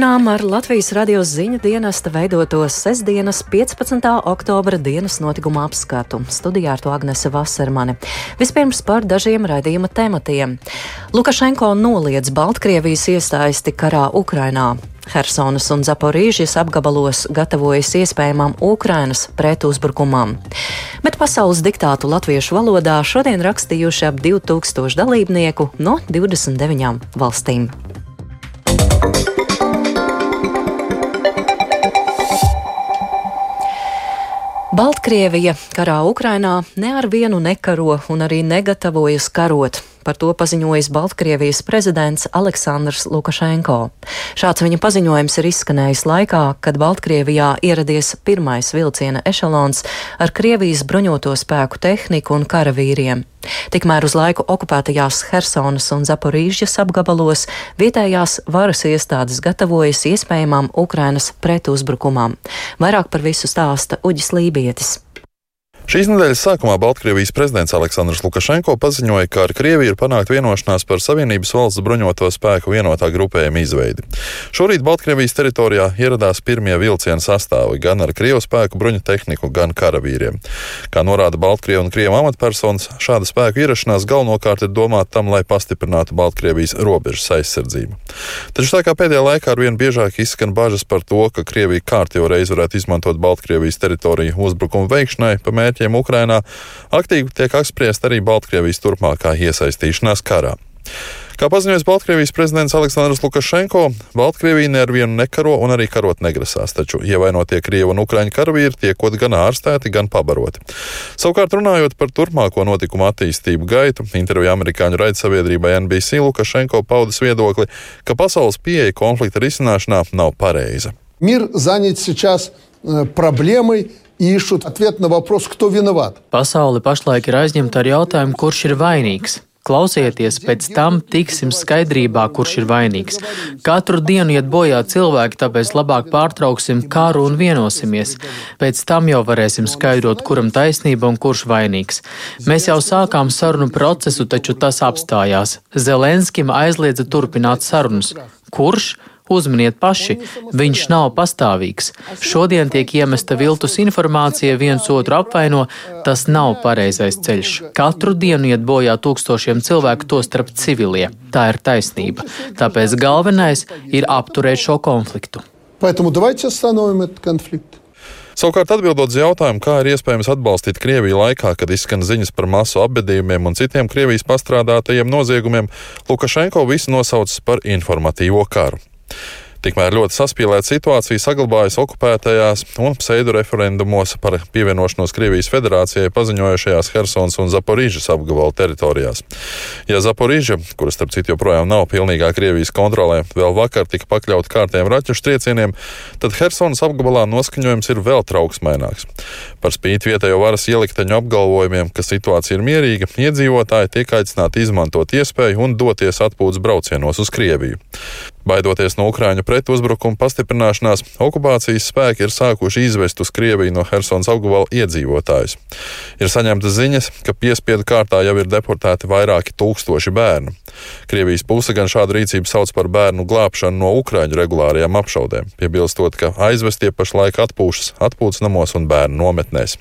Turpinām ar Latvijas radio ziņu dienesta veidoto sestdienas 15. oktobra dienas notikuma apskatu. Studijā ar to Agnese Vasermane. Vispirms par dažiem raidījuma tematiem. Lukašenko noliedz Baltkrievijas iesaisti karā Ukrainā. Hersonas un Zaporīžas apgabalos gatavojas iespējamām Ukrainas pretuzbrukumam. Bet pasaules diktātu latviešu valodā šodien rakstījuši ap 2000 dalībnieku no 29 valstīm. Baltkrievija karā Ukrainā ne ar vienu nekaro un arī negatavojas karot. Par to paziņojis Baltkrievijas prezidents Aleksandrs Lukašenko. Šāds viņa paziņojums ir izskanējis laikā, kad Baltkrievijā ieradies pirmais vilciena ešalons ar Krievijas bruņoto spēku tehniku un karavīriem. Tikmēr uz laiku okupētajās Hersonas un Zaporīžas apgabalos vietējās varas iestādes gatavojas iespējamām Ukrainas pretuzbrukumam. Vairāk par visu stāsta Uģis Lībietis. Šīs nedēļas sākumā Baltkrievijas prezidents Aleksandrs Lukašenko paziņoja, ka ar Krieviju ir panākta vienošanās par Savienības valsts bruņoto spēku vienotā grupējuma izveidi. Šorīt Baltkrievijas teritorijā ieradās pirmie vilcienu sastāvi gan ar Krievu spēku bruņu tehniku, gan karavīriem. Kā norāda Baltkrievu un Krievu amatpersonas, šāda spēku ierašanās galvenokārt ir domāta tam, lai pastiprinātu Baltkrievijas robežas aizsardzību. Taču tā kā pēdējā laikā arvien biežāk izskan bažas par to, ka Krievija kārtīgi reiz varētu izmantot Baltkrievijas teritoriju uzbrukumu veikšanai, pamēģināt mērķiem Ukrainā, aktīvi tiek apspriest arī Baltkrievijas turpmākā iesaistīšanās karā. Kā paziņojis Baltkrievijas prezidents Aleksandrs Lukašenko, Baltkrievija nevienu nekaro un arī karot negrasās, taču ievainotie Krievu un Ukraiņu karavīri tiekot gan ārstēti, gan pabaroti. Savukārt runājot par turpmāko notikumu attīstību gaitu, intervijā amerikāņu raidsabiedrībai NBC Lukašenko paudas viedokli, ka pasaules pieeja konflikta risināšanā nav pareiza. Мир занят сейчас проблемой ищут ответ на вопрос, кто виноват. Pasauli pašlaik ir aizņemta ar jautājumu, kurš ir vainīgs. Klausieties, pēc tam tiksim skaidrībā, kurš ir vainīgs. Katru dienu iet bojā cilvēki, tāpēc labāk pārtrauksim karu un vienosimies. Pēc tam jau varēsim skaidrot, kuram taisnība un kurš vainīgs. Mēs jau sākām sarunu procesu, taču tas apstājās. Zelenskim aizliedza turpināt sarunas. Kurš? Uzminiet paši, viņš nav pastāvīgs. Šodien tiek iemesta viltus informācija, viens otru apvaino, tas nav pareizais ceļš. Katru dienu iet bojā tūkstošiem cilvēku, tostarp civilie. Tā ir taisnība. Tāpēc galvenais ir apturēt šo konfliktu. Поэтому давайте остановим этот конфликт. Savukārt, atbildot uz jautājumu, kā ir iespējams atbalstīt Krieviju laikā, kad izskan ziņas par masu apbedījumiem un citiem Krievijas pastrādātajiem noziegumiem, Lukašenko visu nosaucis par informatīvo karu. Tikmēr ļoti saspīlēta situācija saglabājas okupētajās un pseido-referendumos par pievienošanos Krievijas federācijai paziņojušajās Helsons un Zaporīžas apgabalu teritorijās. Ja Zaporīža, kuras starp citu joprojām nav pilnīgā Krievijas kontrolē, vēl vakar tika pakļauta kārtējiem raķešu triecieniem, tad Helsons apgabalā noskaņojums ir vēl trauksmēnāks. Par spīti vietējo varas ielikteņu apgalvojumiem, ka situācija ir mierīga, iedzīvotāji tiek aicināti izmantot iespēju un doties atpūtas braucienos uz Krieviju. Baidoties no Ukrāņu pretuzbrukuma pastiprināšanās, okupācijas spēki ir sākuši izvest uz Krieviju no Helsinas apgabala iedzīvotājus. Ir saņemtas ziņas, ka piespiedu kārtā jau ir deportēti vairāki tūkstoši bērnu. Krievijas puse gan šādu rīcību sauc par bērnu glābšanu no Ukrāņu regulārajām apšaudēm, piebilstot, ka aizvestie pašlaik atpūšas atpūtas namos un bērnu nometnēs.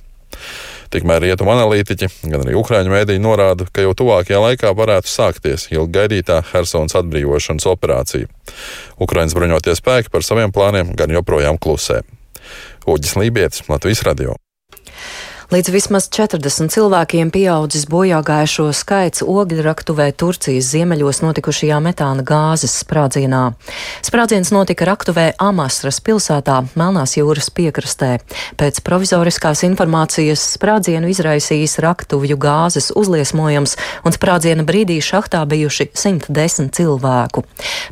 Tikmēr rietumu analītiķi, gan arī Ukrāņu mēdīji norāda, ka jau tuvākajā laikā varētu sākties ilgi gaidītā Helsonas atbrīvošanas operācija. Ukraiņas bruņotie spēki par saviem plāniem gan joprojām klusē. Uģis Lībijams, Latvijas Radio. Līdz vismaz 40 cilvēkiem pieaudzis bojā gājušo skaits ogļraktuvē Turcijas ziemeļos notikušajā metāna gāzes sprādzienā. Sprādziens notika raktuvē Amasras pilsētā, Melnās jūras piekrastē. Pēc provizoriskās informācijas sprādzienu izraisījis raktuvju gāzes uzliesmojums, un sprādziena brīdī šahtā bijuši 110 cilvēku.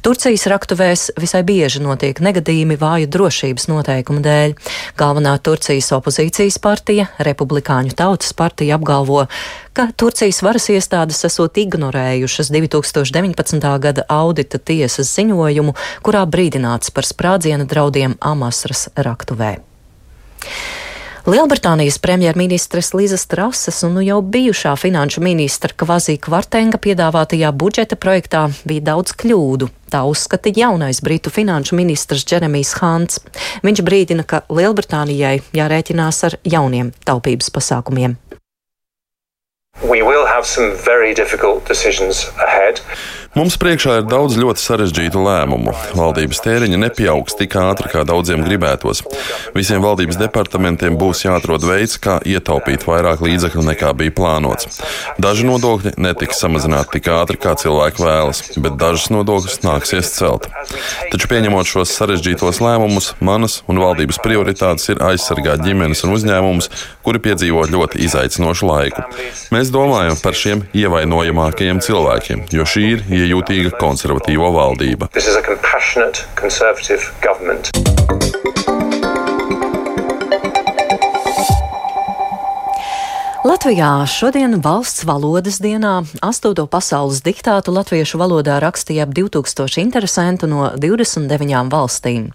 Turcijas raktuvēs visai bieži notiek negadījumi vāju drošības noteikumu dēļ. Galvenā Turcijas opozīcijas partija, Republika Republikāņu tautas partija apgalvo, ka Turcijas varas iestādes esot ignorējušas 2019. gada audita tiesas ziņojumu, kurā brīdināts par sprādziena draudiem Amasras raktuvē. Lielbritānijas premjerministres Līzas Trases un nu jau bijušā finanšu ministra Kvazī Kvartenga piedāvātajā budžeta projektā bija daudz kļūdu. Tā uzskata jaunais britu finanšu ministrs Džeremijs Hants. Viņš brīdina, ka Lielbritānijai jārēķinās ar jauniem taupības pasākumiem. We will have some very difficult decisions ahead. Mums priekšā ir daudz ļoti sarežģītu lēmumu. Valdības tēriņa nepieaugs tik ātri, kā daudziem gribētos. Visiem valdības departamentiem būs jāatrod veids, kā ietaupīt vairāk līdzekļu nekā bija plānots. Daži nodokļi netiks samazināti tik ātri, kā cilvēki vēlas, bet dažus nodokļus nāksies celt. Taču pieņemot šos sarežģītos lēmumus, manas un valdības prioritātes ir aizsargāt ģimenes un uzņēmumus, kuri piedzīvo ļoti izaicinošu laiku. Mēs domājam par šiem ievainojamākajiem cilvēkiem, jo šī ir iejūtīga konservatīvo valdība. Latvijā šodien valsts valodas dienā astoto pasaules diktātu latviešu valodā rakstīja ap 2000 interesantu no 29 valstīm.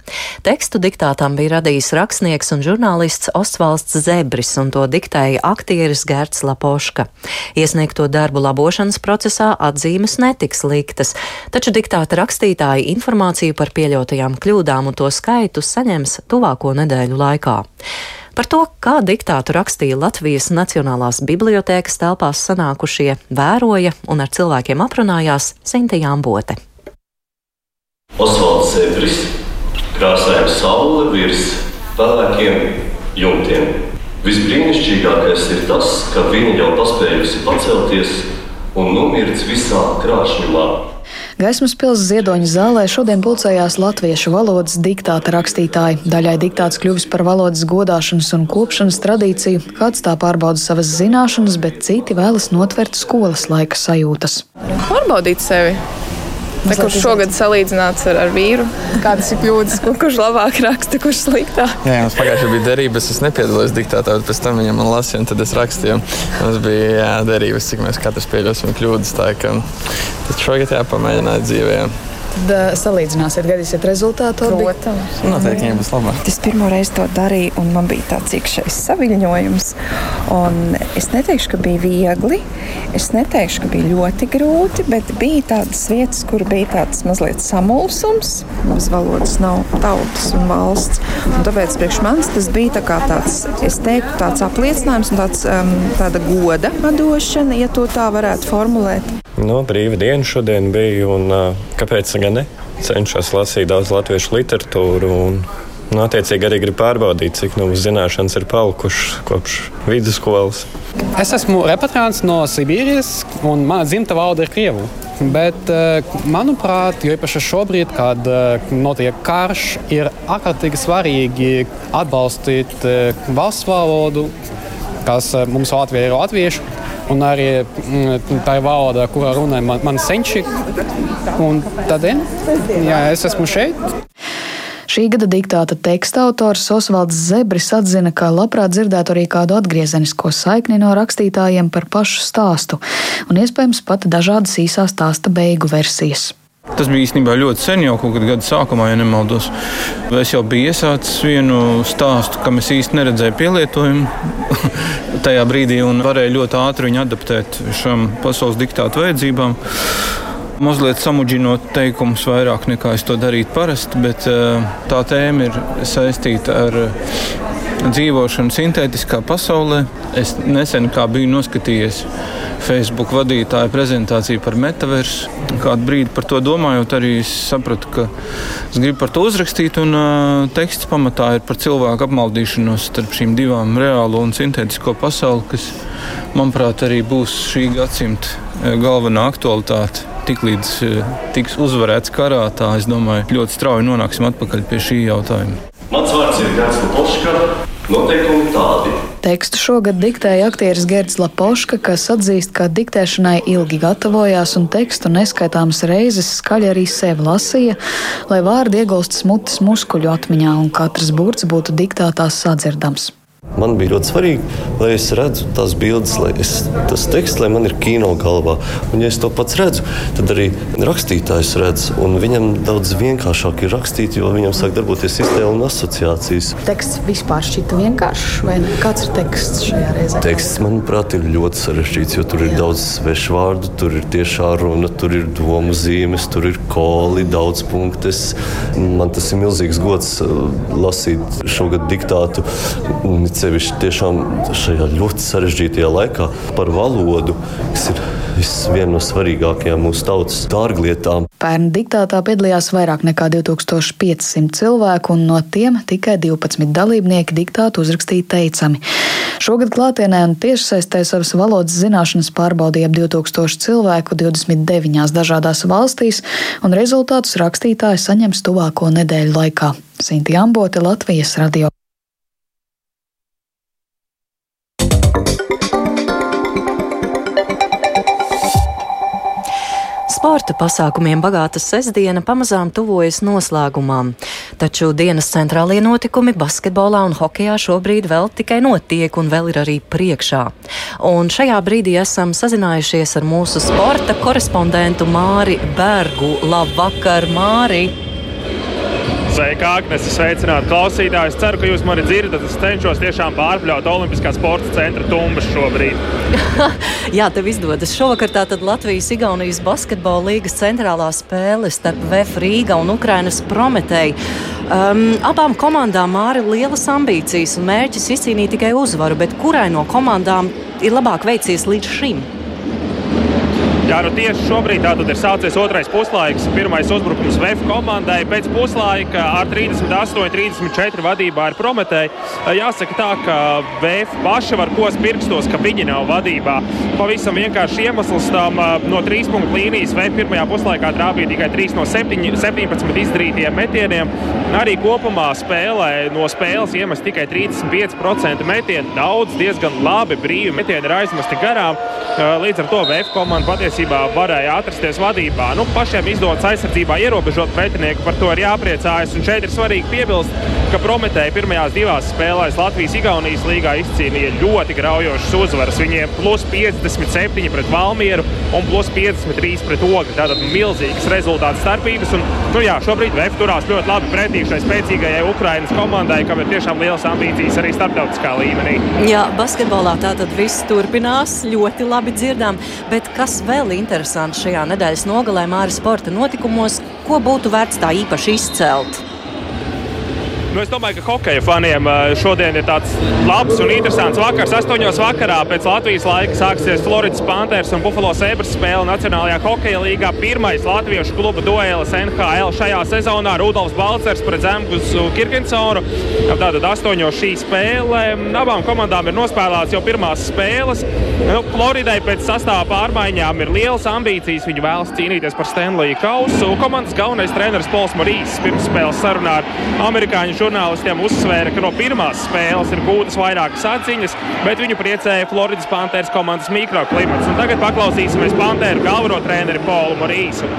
Tekstu diktātam bija radījis rakstnieks un žurnālists Ostvalsts Zebris, un to diktēja aktieris Gerts Lapoška. Iesniegto darbu labošanas procesā atzīmes netiks liktas, taču diktāta rakstītāji informāciju par pieļautajām kļūdām un to skaitu saņems tuvāko nedēļu laikā. Par to, kā diktātu rakstīja Latvijas Nacionālās bibliotēkas telpās sanākušie, vēroja un ar cilvēkiem aprunājās Sintīna Ambote. Osvalds Zebris krāsēja saule virs pelēkiem jumtiem. Visbrīnišķīgākais ir tas, ka viņa jau paspējusi pacelties un nomirts visā krāšņumā. Gaismas pilsētas ziedoņa zālē šodien pulcējās latviešu valodas diktāta rakstītāji. Daļai diktāts kļuvis par valodas godāšanas un kopšanas tradīciju, kāds tā pārbauda savas zināšanas, bet citi vēlas notvert skolas laika sajūtas. Pārbaudīt sevi! Tā, kurš šogad salīdzināts ar, ar vīru? Kādas ir kļūdas, kurš labāk raksta, kurš sliktāk? Jā, mums pagājušajā bija derības, es nepiedalos diktātā, bet pēc tam viņam man lasīja, un tad es rakstīju. Mums bija jā, derības, cik mēs katrs pieļausim kļūdas. Tā, ka, tad šogad jāpamēģināt dzīvē. Tad uh, salīdzināsiet, gadīsiet rezultātu. Protams. Noteikti viņiem būs labāk. Es pirmo reizi to darīju, un man bija tāds iekšējs saviņojums. Un es neteikšu, ka bija viegli. Es neteikšu, ka bija ļoti grūti, bet bija tādas vietas, kur bija tāds mazliet samulsums. Bez valodas nav tautas un valsts. Un tāpēc priekš manis tas bija tā tāds, es teiktu, tāds apliecinājums un tāds, um, tāda goda atdošana, ja to tā varētu formulēt. No, brīva diena šodien bija, un kāpēc gan ne? Cenšos lasīt daudz latviešu literatūru. Un, nu, attiecīgi arī gribu pārbaudīt, cik nu, zināšanas ir palikušas kopš vidusskolas. Es esmu repatriants no Sibīrijas, un mana dzimta valoda ir Krievu. Bet, manuprāt, jo īpaši šobrīd, kad notiek karš, ir ārkārtīgi svarīgi atbalstīt valsts valodu, kas mums Latvijā ir latviešu un arī mm, tā ir valoda, kurā runāja man, man senči. Un tādēļ jā, es esmu šeit. Šī gada diktāta teksta autors Osvalds Zebris atzina, ka labprāt dzirdētu arī kādu atgriezenisko saikni no rakstītājiem par pašu stāstu, un iespējams pat dažādas īsā stāsta beigu versijas. Tas bija īstenībā ļoti sen, jau kaut kad gada sākumā, ja nemaldos. Es jau biju iesācis vienu stāstu, kam es īsti neredzēju pielietojumu tajā brīdī, un varēju ļoti ātri viņu adaptēt šām pasaules diktātu vajadzībām. Mazliet samudžinot teikumus vairāk nekā es to darītu parasti, bet eh, tā tēma ir saistīta ar dzīvošanu sintētiskā pasaulē. Es nesen biju noskatījies Facebook vadītāja prezentāciju par metaversu. Kādu brīdi par to domājot, arī sapratu, ka es gribu par to uzrakstīt. Un uh, teksts pamatā ir par cilvēku apmaldīšanos starp šīm divām reālo un sintētisko pasauli, kas, manuprāt, arī būs šī gadsimta galvenā aktualitāte. Tiklīdz tiks uzvarēts karā, tā es domāju, ļoti strauji nonāksim atpakaļ pie šī jautājuma. Mans vārds ir Gans Lapoška. Noteikumi tādi. Tekstu šogad diktēja aktieris Gerds Lapoška, kas atzīst, ka diktēšanai ilgi gatavojās un tekstu neskaitāmas reizes skaļi arī sevi lasīja, lai vārdi iegulstas mutes muskuļu atmiņā un katrs burts būtu diktātās sadzirdams. Man bija ļoti svarīgi, lai es redzu tās bildes, lai es, tas teksts, lai man ir kino galvā. Un, ja es to pats redzu, tad arī rakstītājs redz. Viņam daudz vienkāršāk ir rakstīt, jo viņam sāk darboties sistēma un asociācijas. Teksts vispār šķita vienkāršs, vai ne? Kāds ir teksts šajā reizē? Teksts, manuprāt, ir ļoti sarežģīts, jo tur ir Jā. daudz svešu vārdu, tur ir tiešā runa, tur ir domu zīmes, tur ir koli, daudz punktus. Man tas ir milzīgs gods uh, lasīt šogad diktātu. Sevišķi tiešām šajā ļoti sarežģītajā laikā par valodu, kas ir viena no svarīgākajām mūsu tautas dārglietām. Pērn diktātā piedalījās vairāk nekā 2500 cilvēku, un no tiem tikai 12 dalībnieki diktātu uzrakstīja teicami. Šogad klātienē un tiešsaistē savas valodas zināšanas pārbaudīja ap 2000 cilvēku 29 dažādās valstīs, un rezultātus rakstītāji saņems tuvāko nedēļu laikā. Sinti Ambote, Latvijas radio. Sporta pasākumiem bagāta sestdiena pamazām tuvojas noslēgumam, taču dienas centrālie notikumi basketbolā un hokejā šobrīd vēl tikai notiek un vēl ir arī priekšā. Un šajā brīdī esam sazinājušies ar mūsu sporta korespondentu Māri Bergu. Labvakar, Māri! Sveika, Agnēs, sveicināt klausītājus. Ceru, ka jūs mani dzirdat. Es cenšos tiešām pārpļaut Olimpiskā sporta centra tumbas šobrīd. Jā, tev izdodas. Šovakar tātad Latvijas-Igaunijas basketbola līgas centrālā spēle starp VF Rīga un Ukrainas Prometēju. Um, abām komandām māri lielas ambīcijas un mērķis izcīnīt tikai uzvaru, bet kurai no komandām ir labāk veicies līdz šim? Jā, nu tieši šobrīd ir sācies otrais puslaiks. Pirmais uzbrukums VF komandai pēc puslaika ar 38-34 vadībā ir Prometēji. Jāsaka tā, ka VF paši var kos pirkstos, ka viņi nav vadībā. Pavisam vienkārši iemesls tam no trīs punktu līnijas VF pirmajā puslaikā trāpīja tikai 3 no 7, 17 izdarītiem metieniem. Arī kopumā spēlē no spēles iemest tikai 35% metienu. Daudz diezgan labi brīvi metieni ir aizmesti garām. Līdz ar to VF komanda patiesībā patiesībā varēja atrasties vadībā. Nu, pašiem izdodas aizsardzībā ierobežot pretinieku, par to ir jāpriecājas. Un šeit ir svarīgi piebilst, ka Prometēja pirmajās divās spēlēs Latvijas-Igaunijas līgā izcīnīja ļoti graujošas uzvaras. Viņiem plus 57 pret Valmieru un plus 53 pret Ogri. Tātad milzīgas rezultātu starpības. Un, nu jā, šobrīd VF turās ļoti labi pretī šai spēcīgajai Ukrainas komandai, kam ir tiešām lielas ambīcijas arī starptautiskā līmenī. Jā, basketbolā tātad viss turpinās ļoti labi dzirdām. Bet kas vēl? Vēl interesanti šajā nedēļas nogalē Māra sporta notikumos, ko būtu vērts tā īpaši izcelt? Nu, es domāju, ka hokeja faniem šodien ir tāds labs un interesants vakars. 8. vakarā pēc Latvijas laika sāksies Floridas Panthers un Buffalo Sabres spēle Nacionālajā hokeja līgā. Pirmais latviešu kluba duelis NHL šajā sezonā - Rudolfs Balcers pret Zemgusu Kirkensonu. Tātad 8. šī spēle. Abām komandām ir nospēlēts jau pirmās spēles. Nu, Floridai pēc sastāvā pārmaiņām ir lielas ambīcijas. Viņi vēlas cīnīties par Stanley kausu. Komandas galvenais treneris Pols Morīs pirmsspēles sarunā ar amerikāņu žurnālistiem uzsvēra, ka no pirmās spēles ir gūtas vairākas atziņas, bet viņu priecēja Floridas Panthers komandas mikroklimats. Un tagad paklausīsimies Panthēru galveno treneri Polu Morīsu.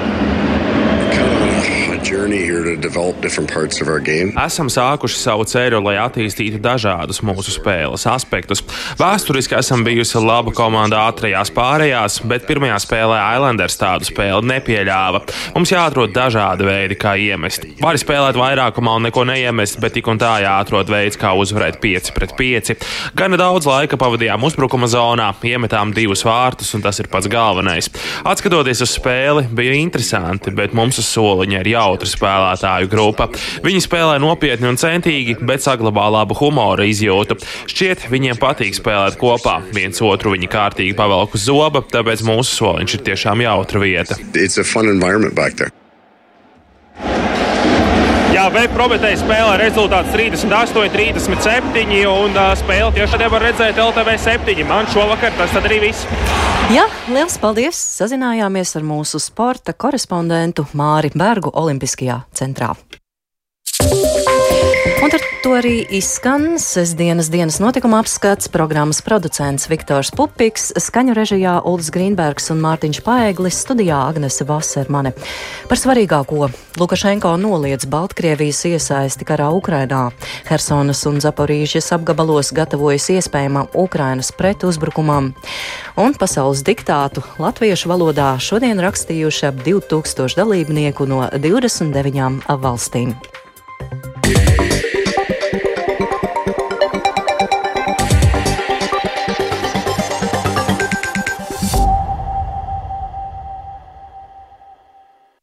Esam sākuši savu ceļu, lai attīstītu dažādus mūsu spēles aspektus. Vēsturiski esam bijusi laba komanda ātrajās pārējās, bet pirmajā spēlē Islanders tādu spēli nepieļāva. Mums jāatrod dažādi veidi, kā iemest. Var spēlēt vairākumā un neko neiemest, bet tik un tā jāatrod veids, kā uzvarēt 5 pret 5. Gana daudz laika pavadījām uzbrukuma zonā, iemetām divus vārtus, un tas ir pats galvenais. Atskatoties uz spēli, bija interesanti, bet mums uz soliņa ir jau jautra spēlētāju grupa. Viņi spēlē nopietni un centīgi, bet saglabā labu humora izjūtu. Šķiet, viņiem patīk spēlēt kopā. Viens otru viņi kārtīgi pavelk uz zoba, tāpēc mūsu soliņš ir tiešām jautra vieta. Jā, vēl Prometēja spēlē rezultāts 38, 37. un uh, spēle tiešām var redzēt LTV 7. Man šovakar tas arī viss. Jā, liels paldies! Sazinājāmies ar mūsu sporta korespondentu Māri Bergu Olimpiskajā centrā. Un ar to arī izskan sestdienas dienas notikuma apskats. Programmas producents Viktors Pupiks, skaņu režijā Ulris Grīnbergs un Mārtiņš Paeglis, studijā Agnese Vasermane. Par svarīgāko Lukašenko noliedz Baltkrievijas iesaisti karā Ukrainā. Hersonas un Zaporīžas apgabalos gatavojas iespējamam Ukrainas pretuzbrukumam. Un pasaules diktātu latviešu valodā šodien rakstījuši ap 2000 dalībnieku no 29 valstīm.